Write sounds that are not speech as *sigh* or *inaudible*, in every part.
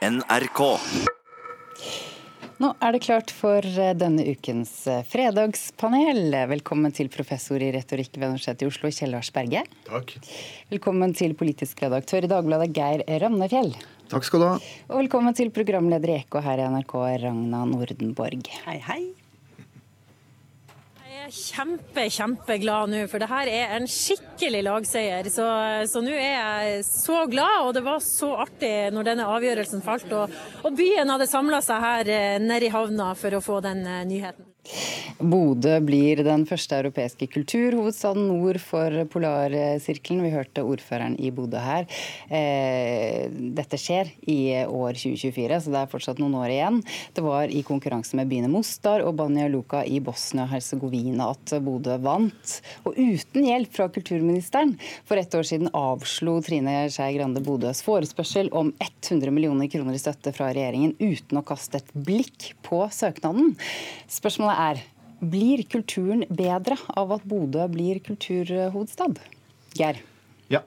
NRK. Nå er det klart for eh, denne ukens eh, fredagspanel. Velkommen til professor i retorikk ved Universitetet i Oslo, Kjell Lars Berge. Takk. Velkommen til politisk redaktør i Dagbladet, Geir Ramnefjell. Takk skal du ha. Og velkommen til programleder i Ekko her i NRK, Ragna Nordenborg. Hei, hei. Er kjempe, kjempeglad nå, for det her er en skikkelig lagseier. Så, så nå er jeg så glad, og det var så artig når denne avgjørelsen falt. Og, og byen hadde samla seg her eh, nede i havna for å få den eh, nyheten. Bodø blir den første europeiske kulturhovedstaden nord for Polarsirkelen. Vi hørte ordføreren i Bodø her. Eh, dette skjer i år 2024, så det er fortsatt noen år igjen. Det var i konkurranse med byene Mostar og Banja Luka i Bosnia-Hercegovina at Bodø vant. Og uten hjelp fra kulturministeren. For ett år siden avslo Trine Skei Grande Bodøs forespørsel om 100 millioner kroner i støtte fra regjeringen uten å kaste et blikk på søknaden. Spørsmålet er blir kulturen bedre av at Bodø blir kulturhovedstad? Geir? Ja.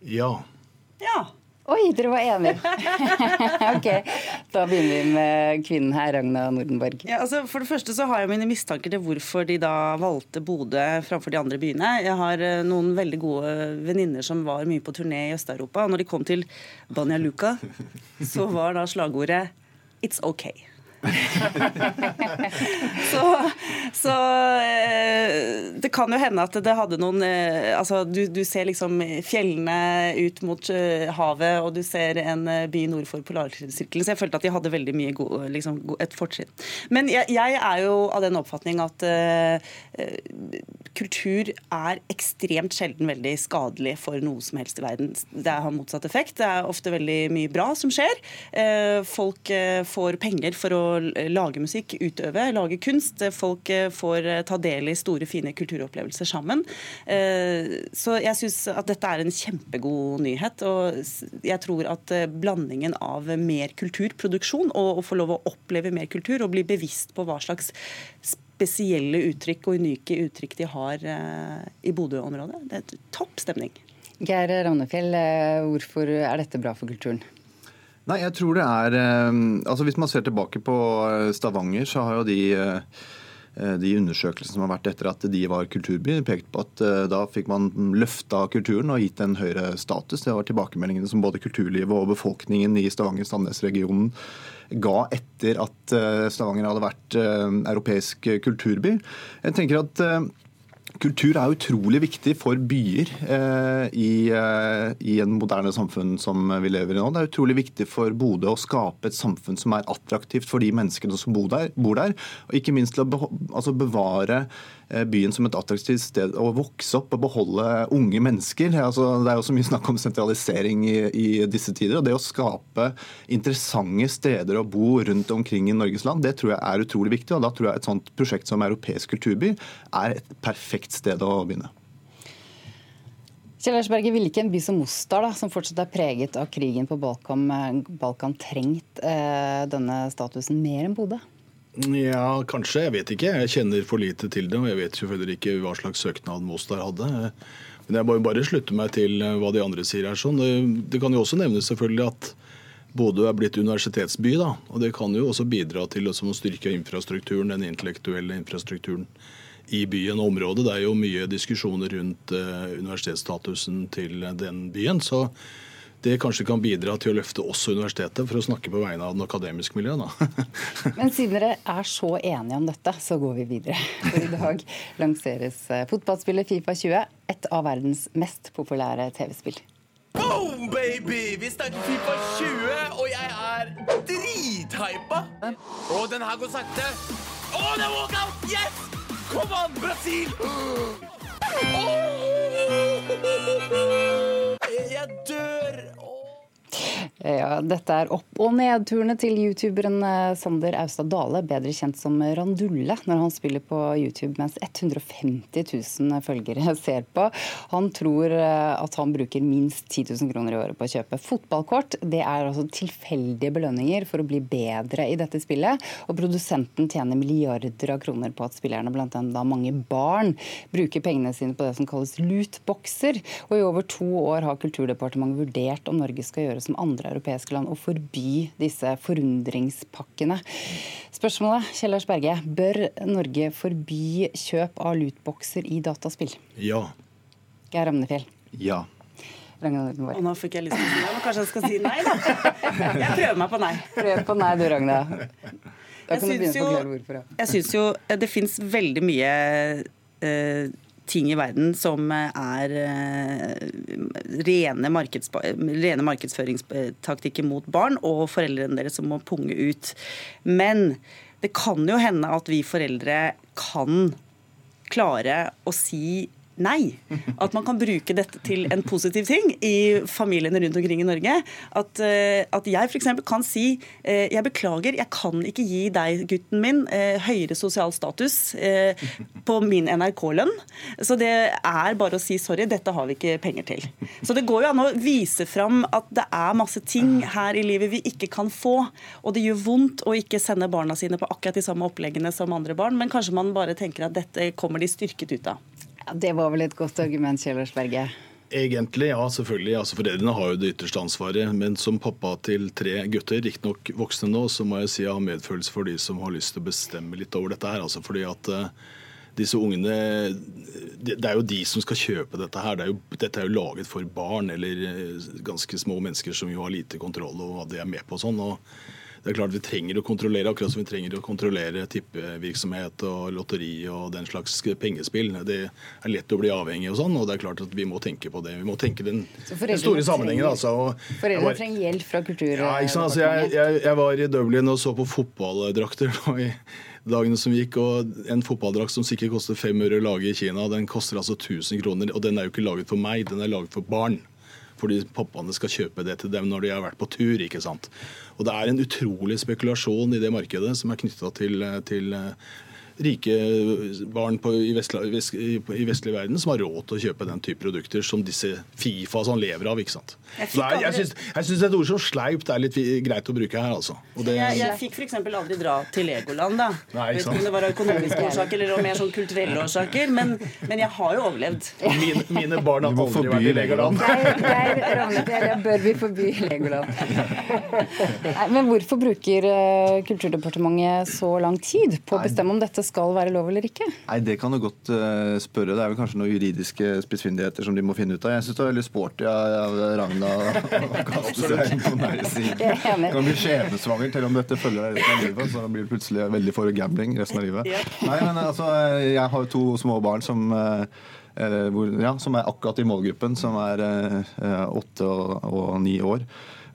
Ja. Ja. Oi, dere var enige. *laughs* ok, Da begynner vi med kvinnen her, Ragna Nordenborg. ja altså for det første så har jeg mine mistanker til hvorfor de da valgte Bodø framfor de andre byene. Jeg har eh, noen veldig gode venninner som var mye på turné i Øst-Europa. og Når de kom til Banja Luka, så var da slagordet 'It's okay'. *laughs* så, så eh, det kan jo hende at det hadde noen eh, Altså, du, du ser liksom fjellene ut mot eh, havet, og du ser en by nord for polarsirkelen. Så jeg følte at de hadde veldig mye god, liksom, et fortrinn. Men jeg, jeg er jo av den oppfatning at eh, kultur er ekstremt sjelden veldig skadelig for noe som helst i verden. Det har motsatt effekt. Det er ofte veldig mye bra som skjer. Uh, Folk uh, får penger for å lage musikk, utøve, lage kunst. Folk eh, får eh, ta del i store, fine kulturopplevelser sammen. Eh, Så jeg syns at dette er en kjempegod nyhet. Og jeg tror at blandingen av mer kulturproduksjon og å få lov å oppleve mer kultur og bli bevisst på hva slags spesielle uttrykk og unike uttrykk de har i Bodø-området. Det er topp stemning. Geir Ravnefjell, hvorfor er dette bra for kulturen? Nei, jeg tror det er eh, Altså Hvis man ser tilbake på eh, Stavanger, så har jo de eh, de undersøkelsene som har vært etter at de var kulturby, pekt på at eh, da fikk man løfta kulturen og gitt en høyere status. Det var tilbakemeldingene som både kulturlivet og befolkningen i Stavanger-Sandnes-regionen ga etter at eh, Stavanger hadde vært eh, europeisk kulturby. Jeg tenker at eh, Kultur er utrolig viktig for byer eh, i, eh, i en moderne samfunn som vi lever i nå. Det er utrolig viktig for Bodø å skape et samfunn som er attraktivt for de menneskene som bor der. Bor der og ikke minst til å beho altså bevare eh, byen som et attraktivt sted å vokse opp og beholde unge mennesker. Altså, det er jo så mye snakk om sentralisering i, i disse tider. og Det å skape interessante steder å bo rundt omkring i Norges land, det tror jeg er utrolig viktig. og Da tror jeg et sånt prosjekt som Europeisk kulturby er et perfekt sted å begynne. Kjell Ersberge, Berge, ville ikke en by som Mostar, da, som fortsatt er preget av krigen på Balkan, eh, Balkan trengt eh, denne statusen mer enn Bodø? Ja, kanskje. Jeg vet ikke. Jeg kjenner for lite til det. Og jeg vet selvfølgelig ikke hva slags søknad Mostar hadde. Men jeg må jo bare slutte meg til hva de andre sier her. sånn. Det, det kan jo også nevnes selvfølgelig at Bodø er blitt universitetsby. da, og Det kan jo også bidra til å styrke infrastrukturen, den intellektuelle infrastrukturen i byen og området. Det er jo mye diskusjoner rundt eh, universitetsstatusen til den byen. så det kanskje kan bidra til å løfte også universitetet, for å snakke på vegne av den akademiske miljøet. da. *laughs* Men siden dere er så enige om dette, så går vi videre. For i dag lanseres eh, fotballspillet Fifa 20, et av verdens mest populære TV-spill. Boom, baby! Vi snakker Fifa 20, og jeg er drithypa. Og den her går sakte. Å, det er walkout! Yes! Kom an, Brasil! *gasps* Ja, dette er opp- og nedturene til youtuberen eh, Sander Austad Dale, bedre kjent som Randulle, når han spiller på YouTube mens 150 000 følgere *laughs* ser på. Han tror eh, at han bruker minst 10 000 kroner i året på å kjøpe fotballkort. Det er altså tilfeldige belønninger for å bli bedre i dette spillet. Og produsenten tjener milliarder av kroner på at spillerne, blant annet da mange barn, bruker pengene sine på det som kalles lootboxer. Og i over to år har Kulturdepartementet vurdert om Norge skal gjøre som andre andre europeiske land å forby disse forundringspakkene. Spørsmålet, Kjellers Berge, bør Norge forby kjøp av lootboxer i dataspill? Ja. Geir Ramnefjell. Ja. Og nå fikk jeg lyst til å si det, men kanskje jeg skal si nei, da. Jeg prøver meg på nei. Prøv på nei du, Ragna. Da Jeg kan du begynne å jo, forklare hvorfor. ja. jeg syns jo det fins veldig mye eh, ting i verden som er eh, rene, markeds, rene markedsføringstaktikker mot barn, og foreldrene deres som må punge ut. Men det kan jo hende at vi foreldre kan klare å si nei. At man kan bruke dette til en positiv ting i familiene rundt omkring i Norge. At, eh, at jeg f.eks. kan si eh, jeg beklager, jeg kan ikke gi deg, gutten min, eh, høyere sosial status på min NRK-lønn. Så det er bare å si sorry, dette har vi ikke penger til. Så det går jo an å vise fram at det er masse ting her i livet vi ikke kan få. Og det gjør vondt å ikke sende barna sine på akkurat de samme oppleggene som andre barn, men kanskje man bare tenker at dette kommer de styrket ut av. Det var vel et godt argument, Kjell Årsberget? Egentlig, ja, selvfølgelig. Altså, Foreldrene har jo det ytterste ansvaret. Men som pappa til tre gutter, riktignok voksne nå, så må jeg si jeg har medfølelse for de som har lyst til å bestemme litt over dette her. Altså, fordi at uh, disse ungene det, det er jo de som skal kjøpe dette her. Det er jo, dette er jo laget for barn eller eh, ganske små mennesker som jo har lite kontroll over hva de er med på. og sånn, og det er klart Vi trenger å kontrollere akkurat som vi trenger å kontrollere tippevirksomhet og lotteri og den slags pengespill. Det er lett å bli avhengig og sånn, og det er klart at vi må tenke på det. Vi må tenke den, den store sammenhengen. altså. var- trenger hjelp fra kultur... ja, ikke sant? Altså, jeg, jeg, jeg var i Dublin og så på fotballdrakter *laughs* i dagene som gikk. og En fotballdrakt som sikkert koster fem øre å lage i Kina, den koster altså 1000 kroner. Og den er jo ikke laget for meg, den er laget for barn. Fordi pappaene skal kjøpe det til dem når de har vært på tur. ikke sant? Og Det er en utrolig spekulasjon i det markedet som er knytta til, til rike barn på, i, vestlig, vest, i, i vestlig verden som har råd til å kjøpe den type produkter som disse Fifa som lever av. ikke sant? Jeg er- jeg syns, jeg syns et ord som sleipt er litt greit å bruke her, altså. Og det, Jeg, jeg fikk f.eks. aldri dra til Legoland. da. Nei, ikke sant? Vet om det var av økonomiske årsaker eller mer sånn kulturelle årsaker, men, men jeg har jo overlevd. mine, mine barn har aldri vært i Legoland. Geir Ravnefjell, ja, bør vi forby Legoland? *laughs* Nei, men hvorfor bruker eh, Kulturdepartementet så lang tid på å bestemme om dette skal være lov eller ikke? Nei, Det kan du godt eh, spørre. Det er vel kanskje noen juridiske spissfindigheter som de må finne ut av. Jeg syns det var veldig sporty av Ragna *laughs* å kaste seg inn på nei-siden. Du kan bli skjebnesvanger til om dette følger deg resten av livet. Så blir du plutselig veldig for gambling resten av livet. Nei, men altså, Jeg har jo to små barn som eh, hvor, ja, som er akkurat i målgruppen, som er eh, åtte og, og ni år.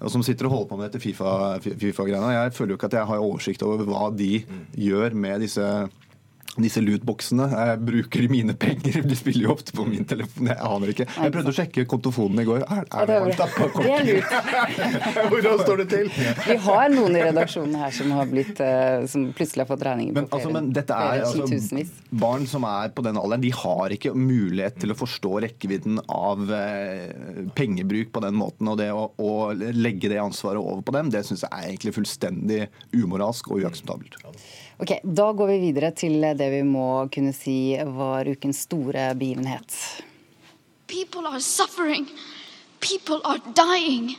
Og som sitter og holder på med dette FIFA- Fifa-greiene. jeg føler jo ikke at jeg har oversikt over hva de gjør med disse disse lootboxene. Jeg bruker de mine penger. De spiller jo ofte på min telefon. Jeg aner ikke. Jeg prøvde å sjekke kontofonen i går. Er, er det, er, det er lurt. *laughs* Hvordan står det til? *laughs* Vi har noen i redaksjonen her som, har blitt, eh, som plutselig har fått regninger Men, på altså, flere, men dette er altså. Barn som er på den alderen, de har ikke mulighet til å forstå rekkevidden av eh, pengebruk på den måten. Og det å, å legge det ansvaret over på dem, det syns jeg er egentlig fullstendig umoralsk og uakseptabelt. Ok, Da går vi videre til det vi må kunne si var ukens store begivenhet. People are suffering. People are dying.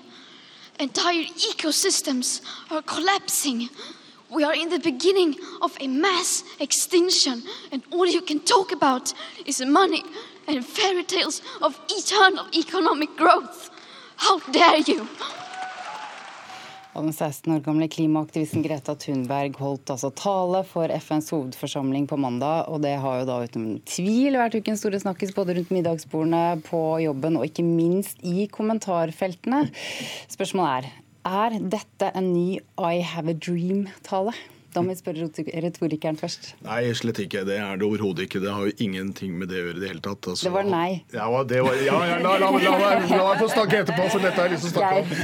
Entire ecosystems are collapsing. We are in the beginning of a mass extinction, and all you can talk about is money and fairy tales of eternal economic growth. How dare you! Og den 16 år gamle klimaaktivisten Greta Thunberg holdt altså tale for FNs hovedforsamling på mandag. Og det har jo da uten tvil vært ukens store snakkis både rundt middagsbordene, på jobben og ikke minst i kommentarfeltene. Spørsmålet er er dette en ny I have a dream-tale? Da må vi spørre retorikeren først. Nei, slett ikke. Det er det overhodet ikke. Det har jo ingenting med det å gjøre i det hele tatt. Altså. Det var nei. Ja, det var, ja, ja la, la, la, la, la meg få snakke etterpå, for dette har jeg lyst til å snakke om.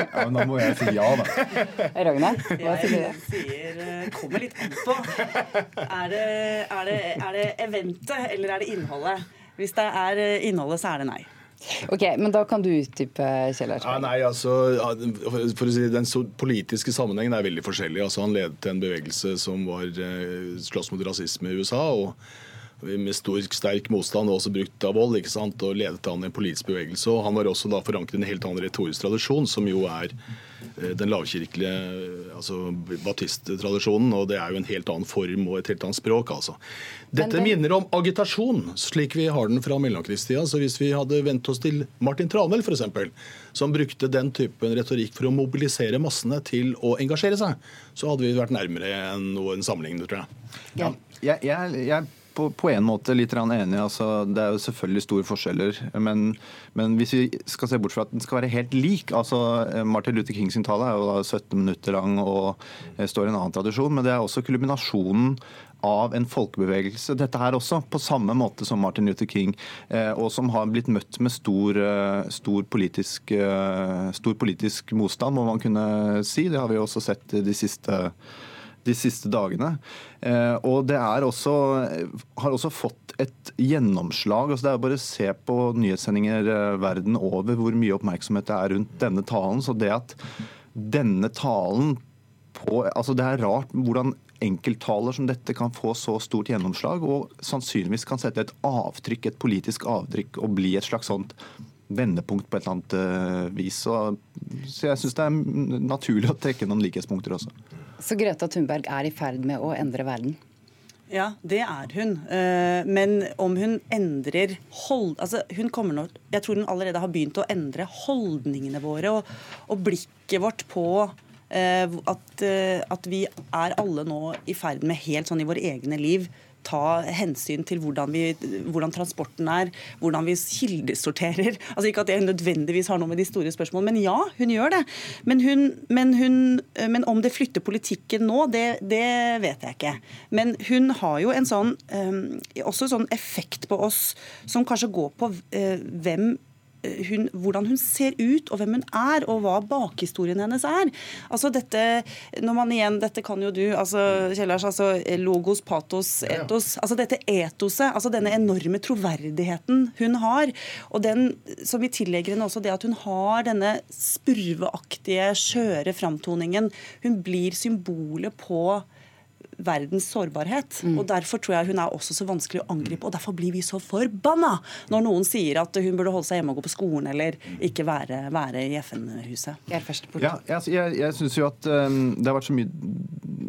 Ja, men da må jeg si ja, da. Ragnar, hva sier du? Jeg sier eh, kommer litt an på. Er det, er, det, er det eventet eller er det innholdet? Hvis det er eh, innholdet, så er det nei. Ok, men Da kan du utdype, Kjell Ja, nei, altså, si Den politiske sammenhengen er veldig forskjellig. Altså, han ledet en bevegelse som var eh, slåss mot rasisme i USA. og med stor, sterk motstand og også brukt av vold, ikke sant, og ledet an en politisk bevegelse. og Han var også da forankret i en helt annen retorisk tradisjon, som jo er eh, den lavkirkelige altså baptisttradisjonen. og Det er jo en helt annen form og et helt annet språk. altså. Dette minner om agitasjon, slik vi har den fra mellomkrigstida. Så hvis vi hadde vent oss til Martin Tranel, f.eks., som brukte den typen retorikk for å mobilisere massene til å engasjere seg, så hadde vi vært nærmere enn noen sammenligning, tror jeg. Ja. Jeg, jeg, jeg på, på, en måte litt enig. Altså, det er jo selvfølgelig store forskjeller. Men, men, hvis vi skal se bort fra at den skal være helt lik altså Martin Luther King sin tale er jo da 17 minutter lang og står i en annen tradisjon. Men det er også kulminasjonen av en folkebevegelse, dette her også, på samme måte som Martin Luther King, og som har blitt møtt med stor, stor, politisk, stor politisk motstand, må man kunne si. Det har vi også sett de siste de siste dagene. Eh, og det også, har også fått et gjennomslag. altså Det er bare å se på nyhetssendinger eh, verden over hvor mye oppmerksomhet det er rundt denne talen. Så det at denne talen på altså Det er rart hvordan enkelttaler som dette kan få så stort gjennomslag, og sannsynligvis kan sette et avtrykk, et politisk avtrykk, og bli et slags sånt vendepunkt på et eller annet eh, vis. Så, så jeg syns det er naturlig å trekke noen likhetspunkter også. Så Greta Thunberg er i ferd med å endre verden? Ja, det er hun. Eh, men om hun endrer hold... Altså, hun kommer nå Jeg tror hun allerede har begynt å endre holdningene våre og, og blikket vårt på eh, at, at, vi er alle nå i ferd med helt sånn i våre egne liv ta hensyn til hvordan, vi, hvordan transporten er, hvordan vi kildesorterer. *laughs* Altså Ikke at det nødvendigvis har noe med de store spørsmålene, men ja, hun gjør det. Men, hun, men, hun, men om det flytter politikken nå, det, det, vet jeg ikke. Men hun har jo en sånn, også en sånn effekt på oss som kanskje går på uh, hvem hun, hvordan hun ser ut og hvem hun er, og hva bakhistorien hennes er. Altså dette, når man igjen, dette kan jo du, altså Kjellars, altså logos, patos, etos. altså Dette etoset, altså denne enorme troverdigheten hun har, og den som vi tillegger henne også det at hun har denne spurveaktige, skjøre framtoningen. Hun blir symbolet på verdens sårbarhet. Mm. og Derfor tror jeg hun er også så vanskelig å angripe. og Derfor blir vi så forbanna når noen sier at hun burde holde seg hjemme og gå på skolen eller ikke være, være i FN-huset. Ja, jeg jeg, jeg syns jo at um, det har vært så mye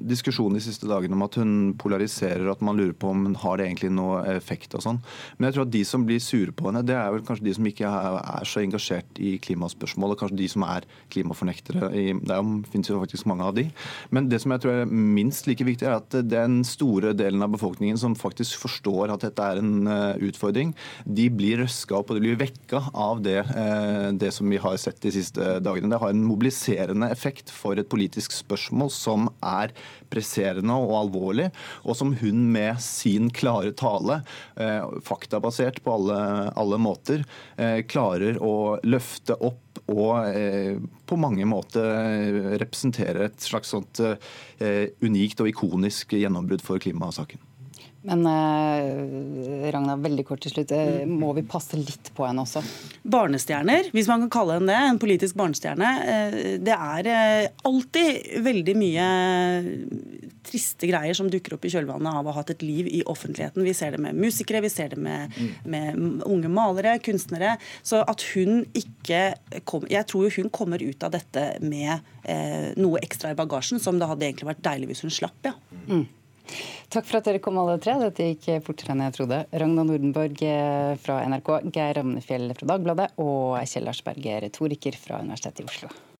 diskusjon de siste dagene om at hun polariserer, at man lurer på om hun har det egentlig noe effekt og sånn. Men jeg tror at de som blir sure på henne, det er vel kanskje de som ikke er så engasjert i klimaspørsmål, og kanskje de som er klimafornektere. Det finnes jo faktisk mange av de. Men det som jeg tror er minst like viktig, er at den store delen av befolkningen som faktisk forstår at dette er en eh, utfordring, de blir røska opp og de blir vekka av det, eh, det som vi har sett de siste dagene. Det har en mobiliserende effekt for et politisk spørsmål som er presserende og alvorlig, og som hun med sin klare tale, eh, faktabasert på alle, alle måter, klarer å løfte opp og eh, på mange måter representerer et slags sånt eh, unikt og ikonisk gjennombrudd for klimasaken. Men eh, Ragna, veldig kort til slutt. Eh, må vi passe litt på henne også? Barnestjerner, hvis man kan kalle henne det. En politisk barnestjerne. Eh, det er eh, alltid veldig mye triste greier som dukker opp i kjølvannet av å ha hatt et liv i offentligheten. Vi ser det med musikere, vi ser det med, med unge malere, kunstnere. Så at hun ikke kom, Jeg tror hun kommer ut av dette med eh, noe ekstra i bagasjen, som det hadde egentlig vært deilig hvis hun slapp. ja. Mm. Takk for at dere kom alle tre. Dette gikk fortere enn jeg trodde. Ragna Nordenborg eh, fra NRK, Geir Ramnefjell fra Dagbladet og Kjell Arsberger, retoriker fra Universitetet i Oslo.